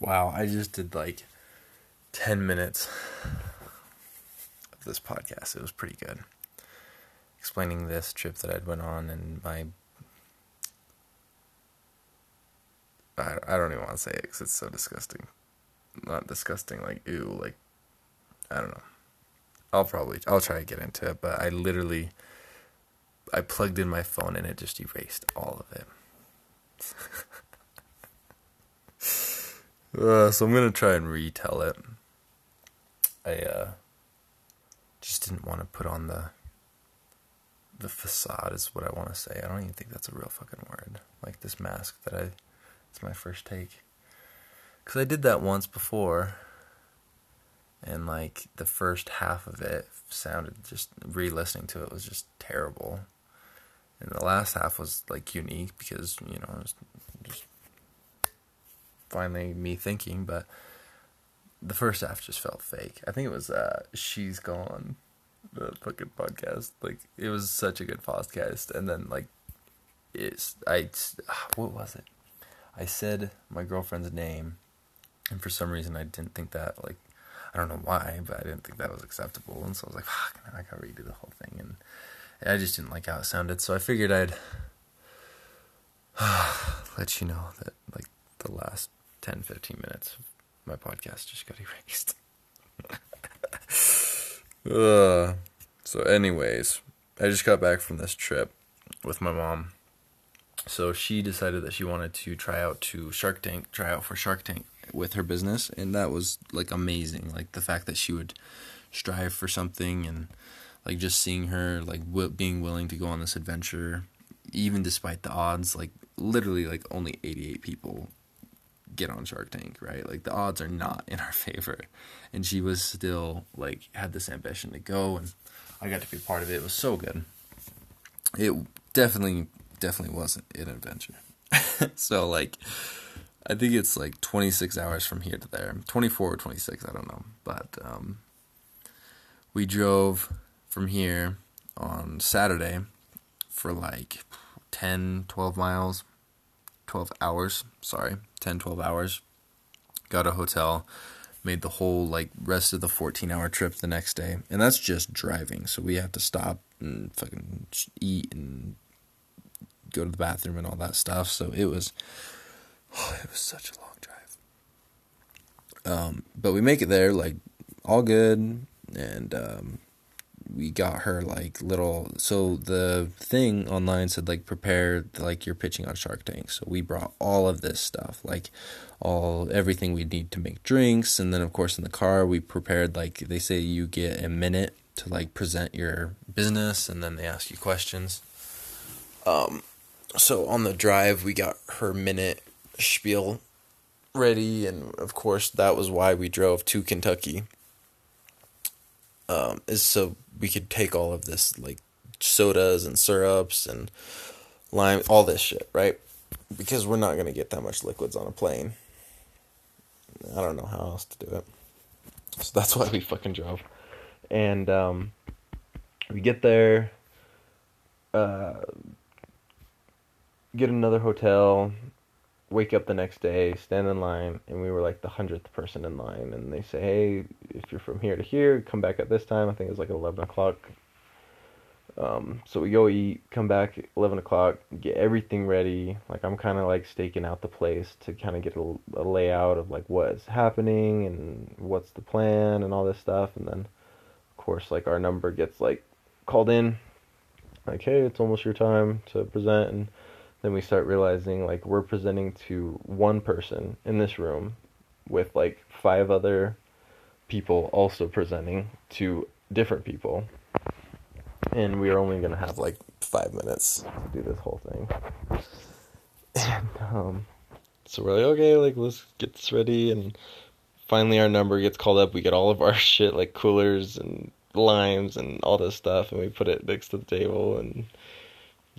What I just did like ten minutes explaining this chip right one on and my disgusting like لِرلیس you waste all your the sorry فخٕر like this math my first think did the once before and like the first half of them we losing just here بو and the last half was like unique because final me thinking the first go friends name for some reason سُہ فِکِٹ 10-15 minutes of my podcast just got erased. So anyways, I just got back from this trip with my mom. So she decided that she wanted to try out for Shark Tank with her business, and that was like amazing. Like the fact that she would strive for something, and like just seeing her like being willing to go on this adventure, even despite the odds. Like literally, like only 88 people شینٛک like the out and نا in favourite in cheese is sit like hit the same patient so like I think it's like twenty six hours from here to twenty four twenty six hour نا but we do from here on Saturday from like ten twelve miles twelve hours sorry ten twelve hours کَر ہو سل make the whole rest is the fourteen hour trip the next time in as just driving so we have to staff bathroom in all داف so it was was long drive we make either like oh گینڈ we got her like little, so the thing online said like prepare like you're pitching on Shark Tank. So we brought all of this stuff, like everything we need to make drinks, and then of course in the car we prepared, like they say you get a minute to like present your business and then they ask you questions. Um, so on the drive we got her minute spiel ready, and of course that was why we drove to Kentucky. بہٕ کیاہ ووٚن نہٕ اَگر تَمہِ لُکو تَتھ پَکٕنۍ job and گِریندر ہُٹھ wake up next day in line like the hundred percent in line اِنسان from here here come back at this time thing is like eleven o'clock so you E come back eleven clock گے everything very like I'm کیٚنا like stay can have the place get لے hour like what is happening in what is the plan in all داف then course like our number gets like call in ژومُت the وایزِنٛگ like were praising to one person in this room with like five other people also praising to different people and we are gonna have like five minute like what's ready final year number gets call the wait all like cool in lime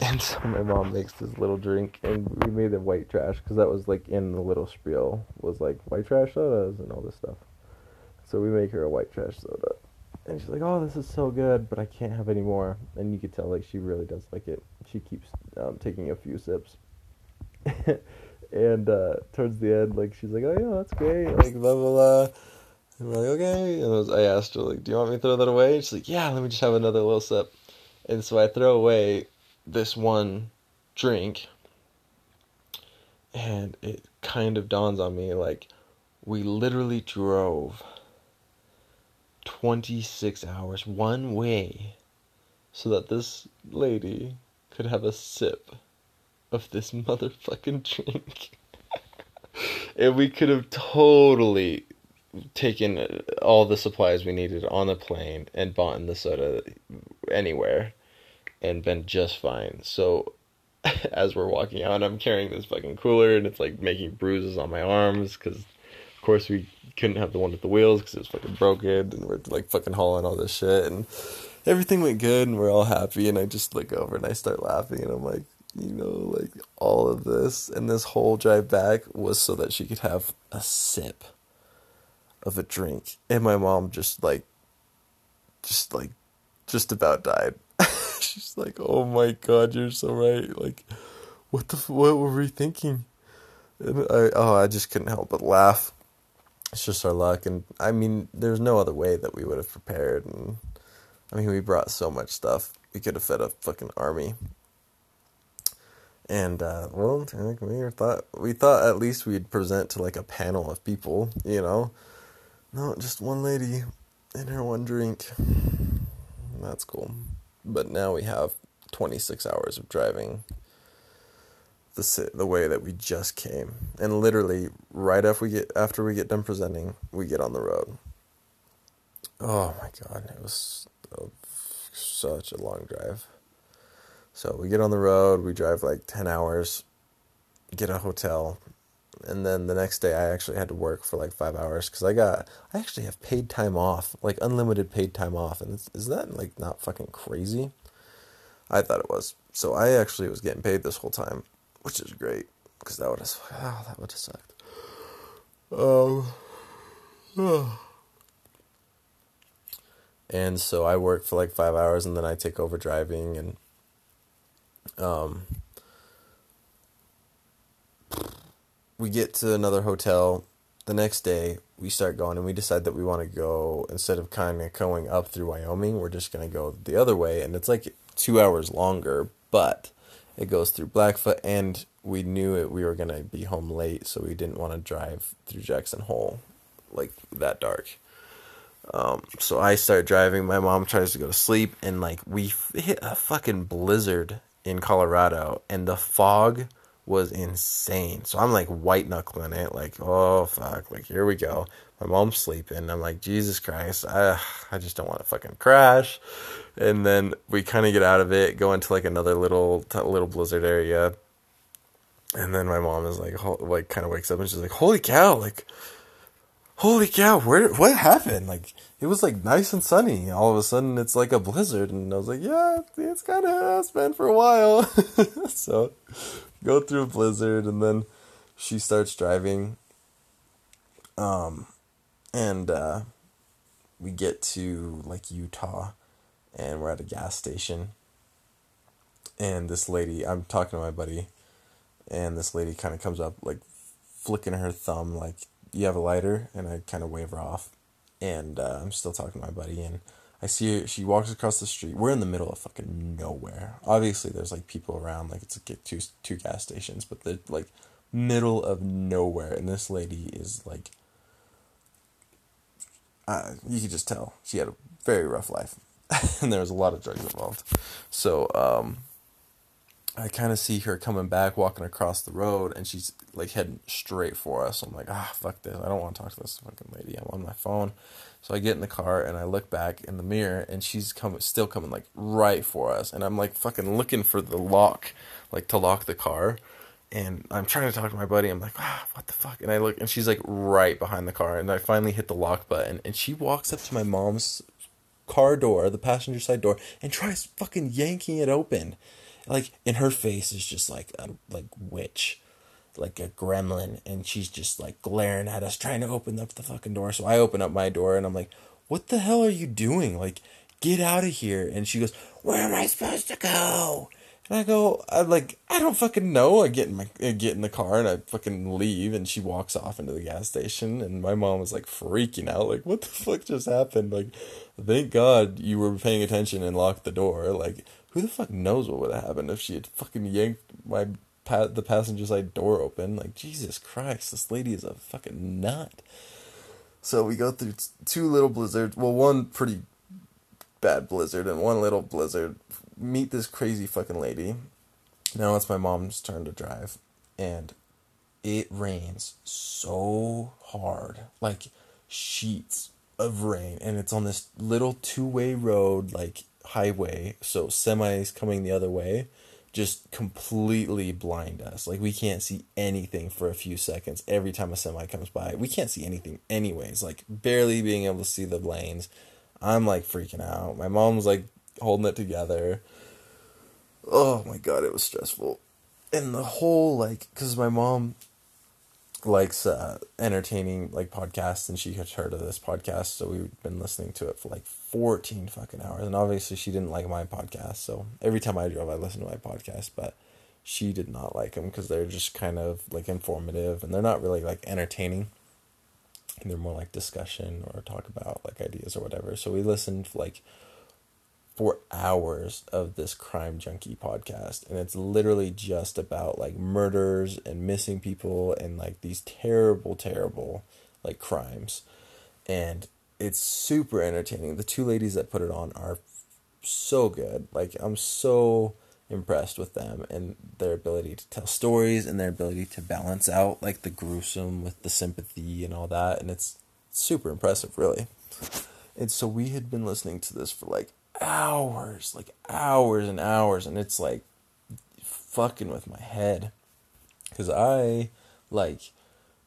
And so my mom makes this little drink, and we made it white trash, because that was, like, in the little spiel, was, like, white trash sodas and all this stuff. So we make her a white trash soda. And she's like, oh, this is so good, but I can't have any more. And you could tell, like, she really does like it. She keeps um, taking a few sips. and uh, towards the end, like, she's like, oh, yeah, that's great. Like, blah, blah, blah. And we're like, okay. And I, was, I asked her, like, do you want me to throw that away? And she's like, yeah, let me just have another little sip. And so I throw away this one towing and kind of dance uh may like we literally to twenty six hours one way so that this lorry کِر have dip of this mother پَکنِی تھیک in all the سفایِز we need it on دِل and anywhere can can just fine so as per walking like making like just like just type at least like a fan people but نی honey six hours of driving تہِ wait we just came and literally ride if we get after we get impressing we get on the road س long drive so we get on the re drive like then hours get ا ہ یٚکٕس day I actually have ٹر for like five hours time of like unlimited fat time of in is decks and so I work for like five hours then T hour driving in we get another hotel the next day wait go want go اِنفانٛگ up through other way it is longer but it goes through black fend we never we your کینیک be home لے so we didn't want drive through Jacks and how like better so I start driving my mom چھُ sleep and like we fucking blizzard in کوڑا in the fog was insane. So I'm like white knuckling it, like, oh fuck, like here we go. My mom's sleeping. I'm like, Jesus Christ, I, I just don't want to fucking crash. And then we kind of get out of it, go into like another little little blizzard area. And then my mom is like, like kind of wakes up and she's like, holy cow, like, holy cow, where what happened? Like it was like nice and sunny. All of a sudden it's like a blizzard, and I was like, yeah, it's kind of has been for a while. so. She سٹراڈ we get you like you ٹھا and what gas station and this lorry أمۍ ٹھاک نہٕ ماے برٕے and this لٔری کھٮ۪نُک کھمز like لُکن ہر تام like ییٚلہٕ وایِرٕ کھینُک ویور آف اینٛڈ چھِ ژھۄٹھ نہٕ ماے بٔرٕنۍ مِرول آف نو ویر آو سۭتۍ لایِک پیٖپل ویم like like مِرول no where this lorry is like just have sheer very of life so back وٕزور چھُ اَسہِ پَکٕنۍ لایِک اِن ہر فیسِز چھِس like like which like what have RO doing like نہٕ کھال پَکٕنۍ leaves off in gas تہٕ یہِ چھُنہٕ لَگہِ فرق کِہیٖنۍ ٲسی پَکان Larry knows my mom سِٹینٛڈَر drive so hard like sheet rained like highway so semi is coming near the way just completely blind حظ like we can see anything for a few seconds every times semi came by we can see anything anyways like barely being able see the blind I am like free my mom like hall get together in the whole like it is my mom like entertaining like podcast like 14 fucking hours. And obviously she didn't like my podcast, so every time I drove I listen to my podcast, but she did not like them because they're just kind of like informative and they're not really like entertaining, and they're more like discussion or talk about like ideas or whatever. So we listened like for hours of this Crime Junkie podcast, and it's literally just about like murders and missing people and like these terrible like crimes. And it's super entertaining. The two ladies that put it on are so good. Like, I'm so impressed with them and their ability to tell stories and their ability to balance out, like, the gruesome with the sympathy and all that. And it's super impressive, really. And so we had been listening to this for, like, hours and hours. And it's, like, fucking with my head. Because I, like,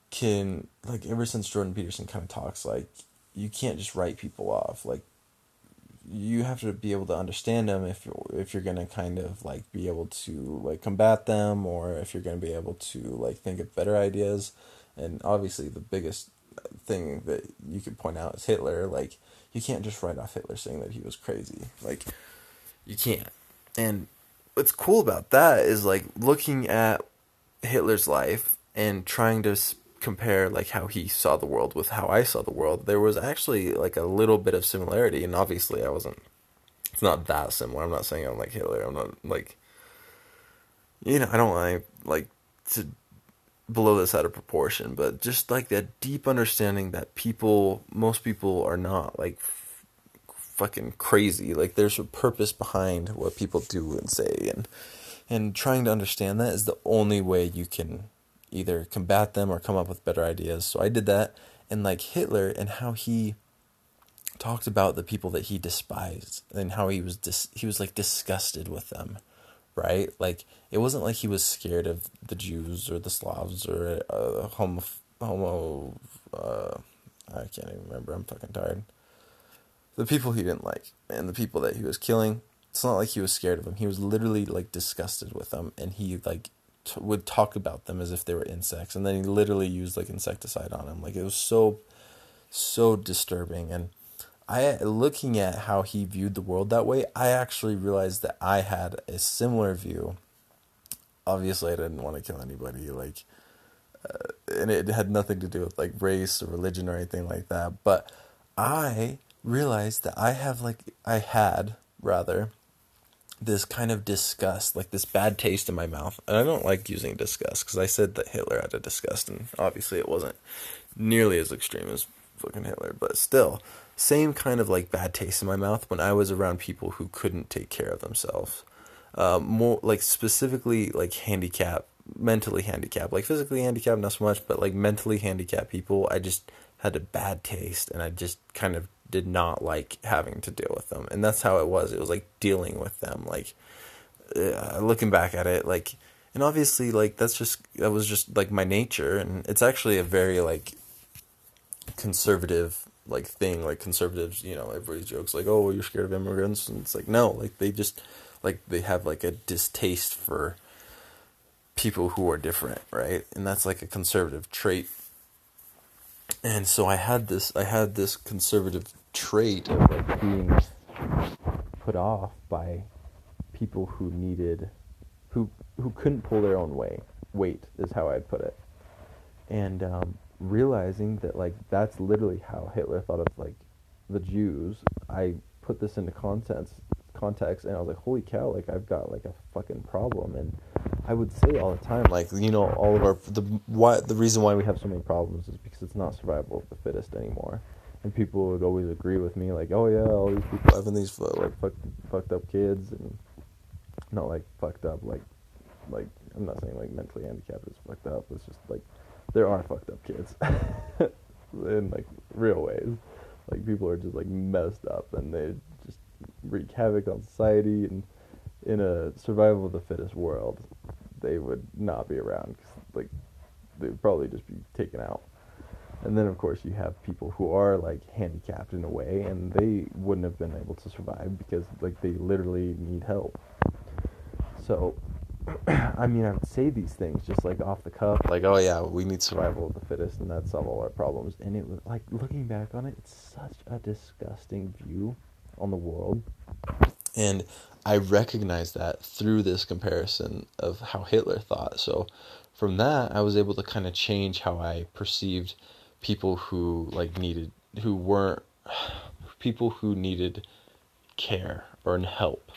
can, like, ever since Jordan Peterson kind of talks, like, you can't just write people off. Like, you have to be able to understand them if you're going to kind of, like, be able to, like, combat them, or if you're going to be able to, like, think of better ideas. And obviously the biggest thing that you could point out is Hitler. Like, you can't just write off Hitler saying that he was crazy. Like, you can't. And what's cool about that is, like, looking at Hitler's life and trying to compare like how he saw world with how I saw the world actually like ناف لیز نا دِوان like اِنس بٕلزورشن but just like the deep understanding that people most people are نا like fuck in crazy like their are شُ purpose behind people to win see in and trying to understand that is the only way you can اِ دَر کھ پَتہٕ پٮ۪ٹھ this so I did that and like Hitler and how he thought about the people they despise and how he was this he was like disgusted with them right like is not he was scared of the Jews the suffer people like and people I was killing no he's scared he was literally like disgusted with them and how like with add them is of the word insect in لِرلی uses the insects so disturbing and I looking how he view the way آیچُلی realize the I had a similar view obviously realize the I have like I had brother this کاینَس like this paid the my math like same of like مو like specifically like handicap mentally handicap like physically handicap نَس منٛز like mentally handicap he پو adjust hate adjust kind of ڈِٹ not like having to deal with them in this has was like dealing with them like looking back ایریک in obviously like that that was just like my nature it actually a very like conservative like thing like conservative no like دِسٹ like the Hai distaste for people who are different not like a conservative tree and so I have this I hate this conservative فرٛاف by people who needed on why wait is have eight four and I am realizing the like that little use I put is in cons like and people would always agree with me, like, oh, yeah, all these people having these, like, fucked, fucked up kids, and not, like, fucked up, like, like, I'm not saying, like, mentally handicapped is fucked up, it's just, like, there are fucked up kids, in, like, real ways, like, people are just, like, messed up, and they just wreak havoc on society, and in a survival of the fittest world, they would not be around, cause, like, they would probably just be taken out, so you have people who are like kept اِنڈٕل need how so I see world and I recognize that through this comparison how ہیل اِتھ آ so from that I was able to eight change how I perceive people ہوٗر people who needed care or help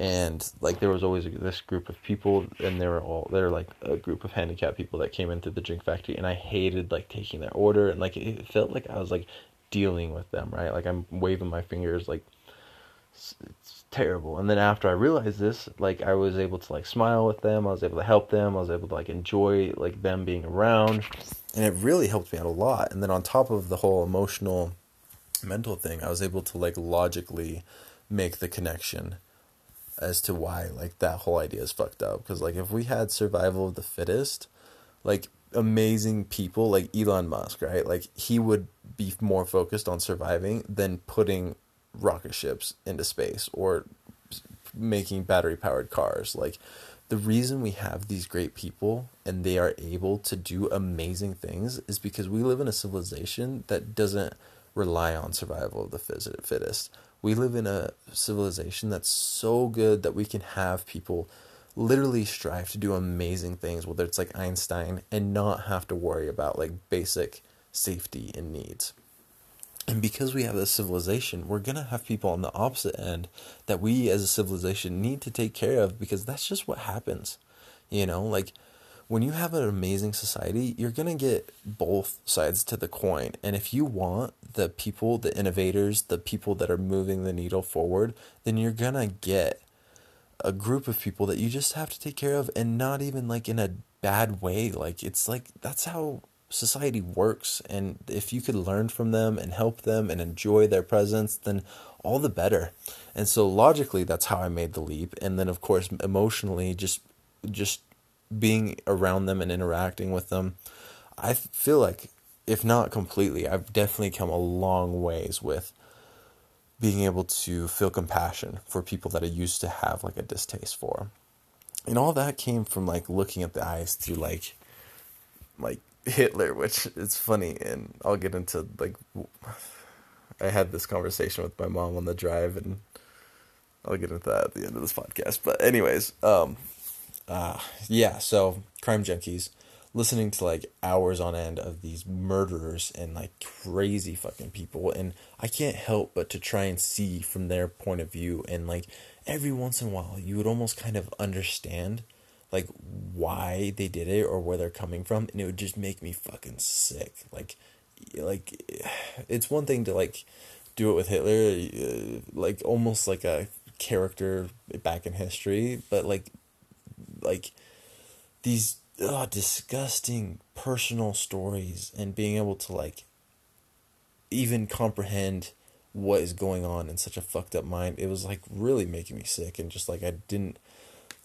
and like there was always this group of people add never all دَر like group of ہین کی people like came in to drink فیٹری and I Harry thinking like feel like like ٹیوٗلِنٛگ وٕچھ like um why to my fingers like realize this like I was able smile help them like enjoy like them being round really help line then top of the whole موشنو مینٹو thing آز able to like logically make the connection as to why like the whole because like we had survive the فیریسٹ like amazing people like Elon Musk like he would be more focused on surviving than فرِنٛگ rocket ships into space or making battery-powered cars. Like, the reason we have these great people and they are able to do amazing things is because we live in a civilization that doesn't rely on survival of the fittest. We live in a civilization that's so good that we can have people literally strive to do amazing things, whether it's like Einstein, and not have to worry about like basic safety and needs. And because we have this civilization, we're going to have people on the opposite end that we as a civilization need to take care of, because that's just what happens. You know, like when you have an amazing society, you're going to get both sides to the coin. And if you want the people, the innovators, the people that are moving the needle forward, then you're going to get a group of people that you just have to take care of, and not even like in a bad way. Like, it's like, that's how society works, and if you could learn from them and help them and enjoy their presence, then all the better. And so logically, that's how I made the leap. And then, of course, emotionally, just being around them and interacting with them, I feel like, if not completely, I've definitely come a long ways with being able to feel compassion for people that I used to have like a distaste for. And all that came from like looking at the eyes through like it's فَنگر اِنس as conversation the drive اِنگَرِ anyways yes crime چَنکیز listening like hours on the end of these murderers and like فرٛیزِ for people in I can help to try and see from their point of view and like every once and وا you روموس kind of understand like why they did it or where they're coming from, and it would just make me fucking sick. Like it's one thing to like do it with Hitler, uh, like almost like a character back in history, but like these uh, disgusting personal stories and being able to like even comprehend what is going on in such a fucked up mind, it was like really making me sick. And just like I didn't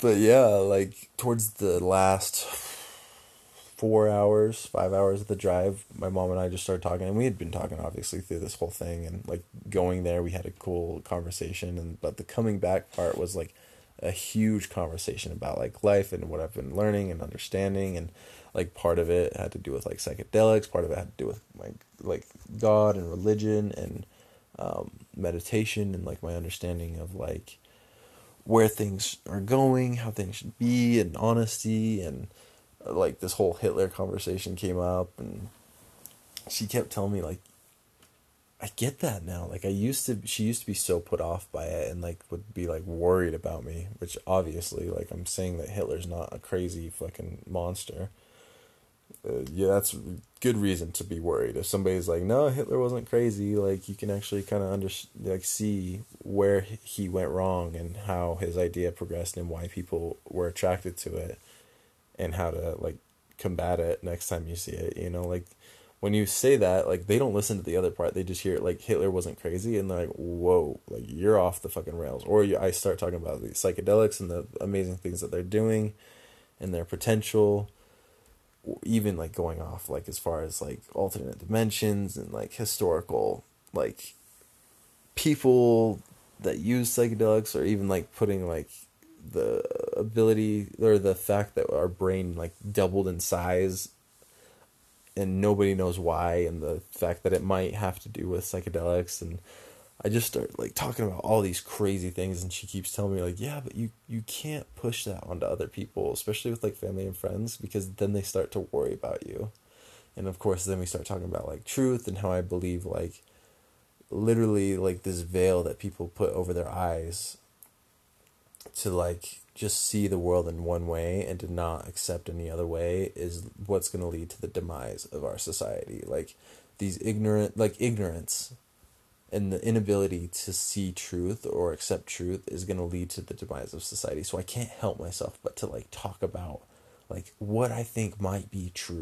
تہٕ لَک thought the last four hours five hours the drive my مامنایِس ٹھاکٕنۍ اُمیٖر بِن ٹھاک آفِک going there we had a cool conversation اِنٹ coming back for was like a huge conversation like life in what have learning and understanding in like فارے ہیٚتھ like like God engine and meditation in like my understanding have like where things are going have things peace and honesty and like this whole Hitler conversation کھے مےٚ سُہ کھے تھوٚو مےٚ like I کیٚتھ یُس بیٚو فُٹ آف لایِک وٲلڈِیَسلی لایِک ہِٹلَر اِز نا خریٖضی fake monster good reason to be were them but is like نا ہیل اوزن خرا like you can actually کَنڈر like see where he وی رنٛگ and how has I D progress نم واے people were اٹر اینٛڈ ہیٚو ا لایک کم باڈ اٮ۪کس time you see no like وۄنۍ یوٗ سے دیٹ لایک دِلو سۭتۍ دٔے ڈِش لایک ہیل اوزن خر ان وَ یر آف تھَگن اور یوٗ اَسہِ سایک ڈیلکن امیزِنٛگ تھِنٛگ ار دوِنٛگ ان پرتھینس اِ وِن لایِک گوٚو of like is for like آلتھ mention in like historical like فیٖفو the use سکیڈاگ لایِک فرینٛگ لایک دَ بری the fact brain like double in size and no بٔڑۍ knows why in the fact the my have to ڈِو with سکڈاگٕس اِنڈ I just start like talking about all these crazy things, and she keeps telling me like, yeah, but you can't push that onto other people, especially with like family and friends, because then they start to worry about you. And of course, then we start talking about like truth and how I believe like literally like this veil that people put over their eyes to like just see the world in one way and to not accept any other way is what's going to lead to the demise of our society. Like ignorance in in bill ریٖٹ سٕس سیٖٹ چھُ یوٗت اور accept چھُ یُتھ أسۍ گِنٛدو لیٖڈ چھِ ساری سو آی کینٛہہ help my like talk about how like وور آی تھِنٛک ماے بیٖٹ چھُ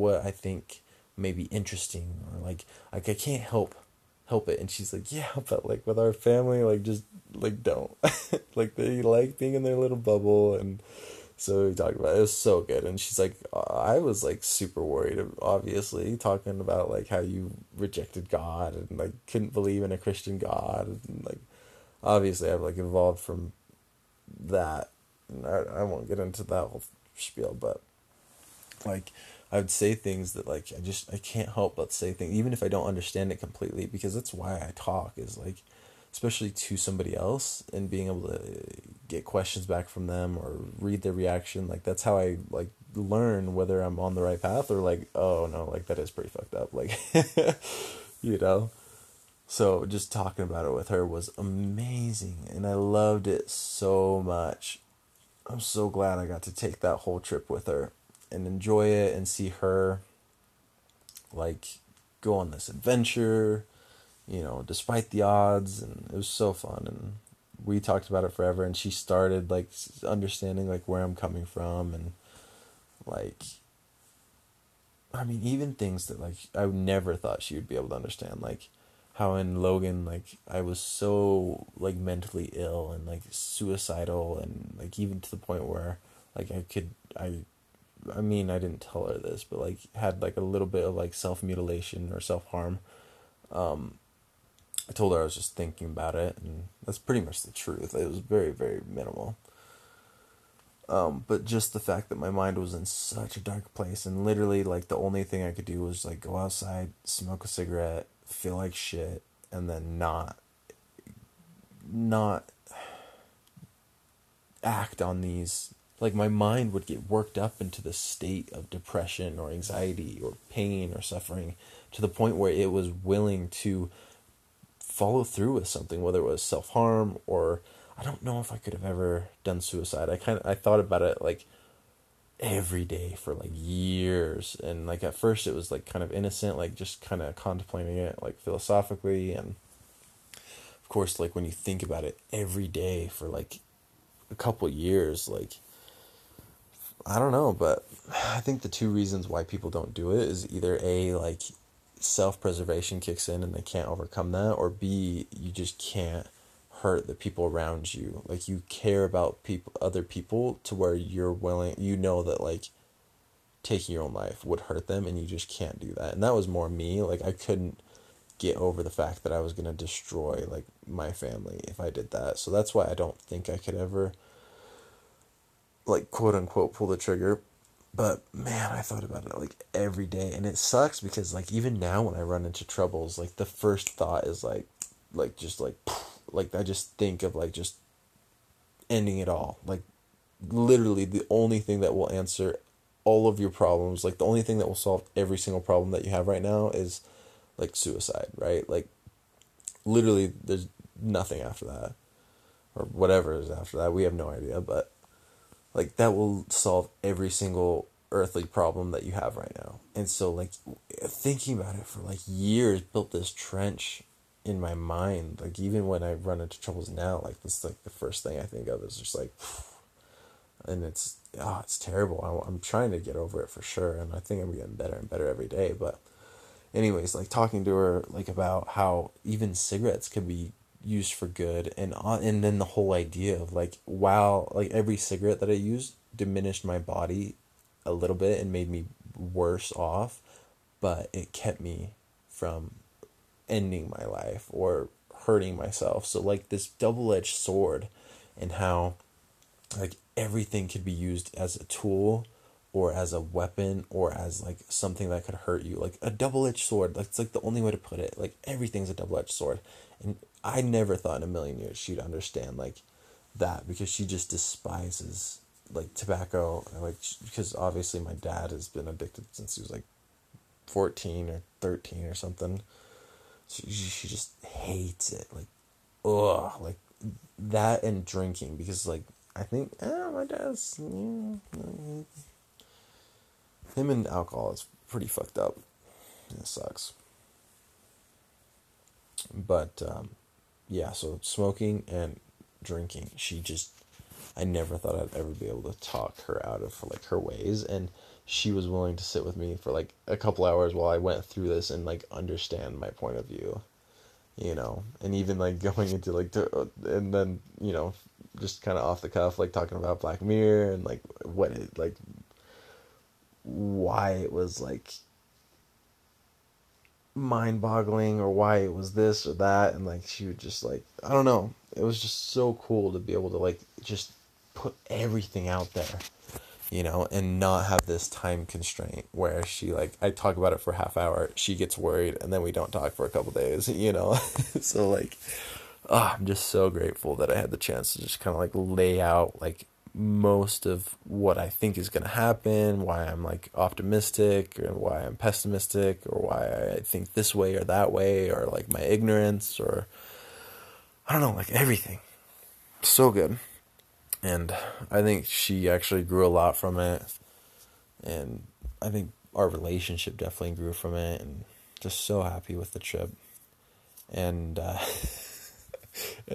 where I think may be interesting like I کے کینٛہہ help help so thought I was like see provided obvious like how you rejected car like a question car like obvious walk from the دۄپ like at see things like see things even if I don't understand in completely because it's why hawk is like specially ball in ki questions back from them with the reaction like that have I like lore weather like like that is like so this air weather was amazing and I love do much I'm so cool took the whole trip weather and enjoy in sea like queue on there we there favourite she started it like understanding like we am coming from in like I mean even things like I would never thought show people understand like who in love in like I was so like mentally ill like suicide on like even to the point where like I kid I mean I didn't hover this like hate like save me relation self harm just fact my mind rose dark entirely like the only smoke cigarette flagship and نا نا act on needs like my mind would get work up in to the state of depression or anxiety or pain or suffering a was willing follow through something whether وازمَر ten سوٗز I tore لَگ every day for like years and like I first was لَگ کھین if instant like just phone like philosophy course like one you think but every day for like couple years like or be think the through reasons why people don't do is either a like self preservation cake سٲنۍ نہٕ کھیٚن over کَم نہ or be you just kind the people around you like you care about people other people ٹُوَر your you know the like take your life would her time and you just کھیٚن D you that now was more me like I کھے over the factor I was gonna destroy like my family if I did that so that's why I don't think I could ever like کھورَن کھو فُلگَر But man, I thought about it like every day, and it sucks because like even now when I run into troubles, like the first thought is like I just think of like just ending it all. Like literally the only thing that will answer all of your problems, like the only thing that will solve every single problem that you have right now is like suicide, right? Like literally there's nothing after that, or whatever is after that. We have no idea, but لَگ the whole سال every thing oh أتھ problem the you have row in so like think heat like year پتہٕ is trench in my mind like even when I want it suppose neck this first تہِ I think like in it's boom shy fresher and I think I'm game better better but a is like talking ٹویر like up who how even cigarettes ki be used for good, and then the whole idea of every cigarette that I used diminished my body a little bit and made me worse off, but it kept me from ending my life or hurting myself. So this double-edged sword, and how everything could be used as a tool or as a weapon or as something that could hurt you, a double-edged sword. That's the only way to put it. Everything's a double-edged sword, and آیبَر though she'd understand like that because she just spies like ژٕ بہٕ ہیٚکو fourteen thirteen but یہِ ہسا smoking and drinking of view like why was like why was this that like she just like so cool like just for every thing now have this time کِنۍ why she like talk bar for half an hour she گژھِ talk ٹوٹ I oh like most of what I think is going to happen, why I'm like optimistic or why I'm pessimistic or why I think this way or that way, or like my ignorance, or I don't know, like everything. So good. And I think she actually grew a lot from it. And I think our relationship definitely grew from it, and just so happy with the trip. And uh,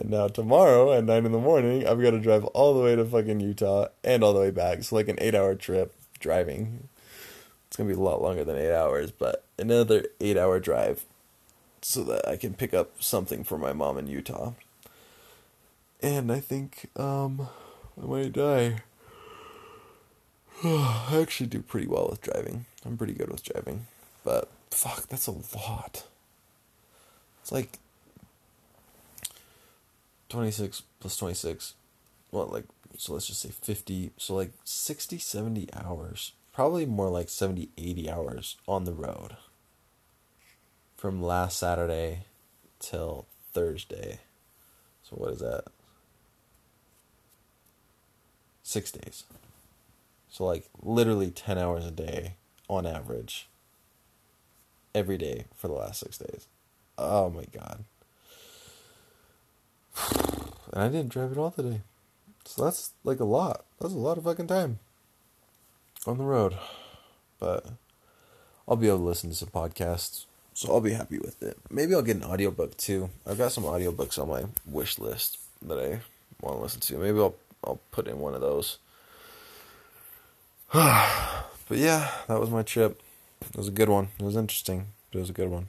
morning driving longer at our drive so that I can pick up something from mom in you ٹاین تُہۍ free واپَس driving فریوسگ fought like 26 plus 26, well, like, so let's just say 50, so like 60, 70 hours, probably more like 70, 80 hours on the road from last Saturday till Thursday. So what is that? 6 days. So like literally 10 hours a day on average every day for the last 6 days. Oh my God. and I didn't drive at all today. So that's like a lot. That's a lot of fucking time on the road. But I'll be able to listen to some podcasts. So I'll be happy with it. Maybe I'll get an audiobook too. I've got some audiobooks on my wish list that I want to listen to. Maybe I'll I'll put in one of those. but yeah, that was my trip. It was a good one. It was interesting. But it was a good one.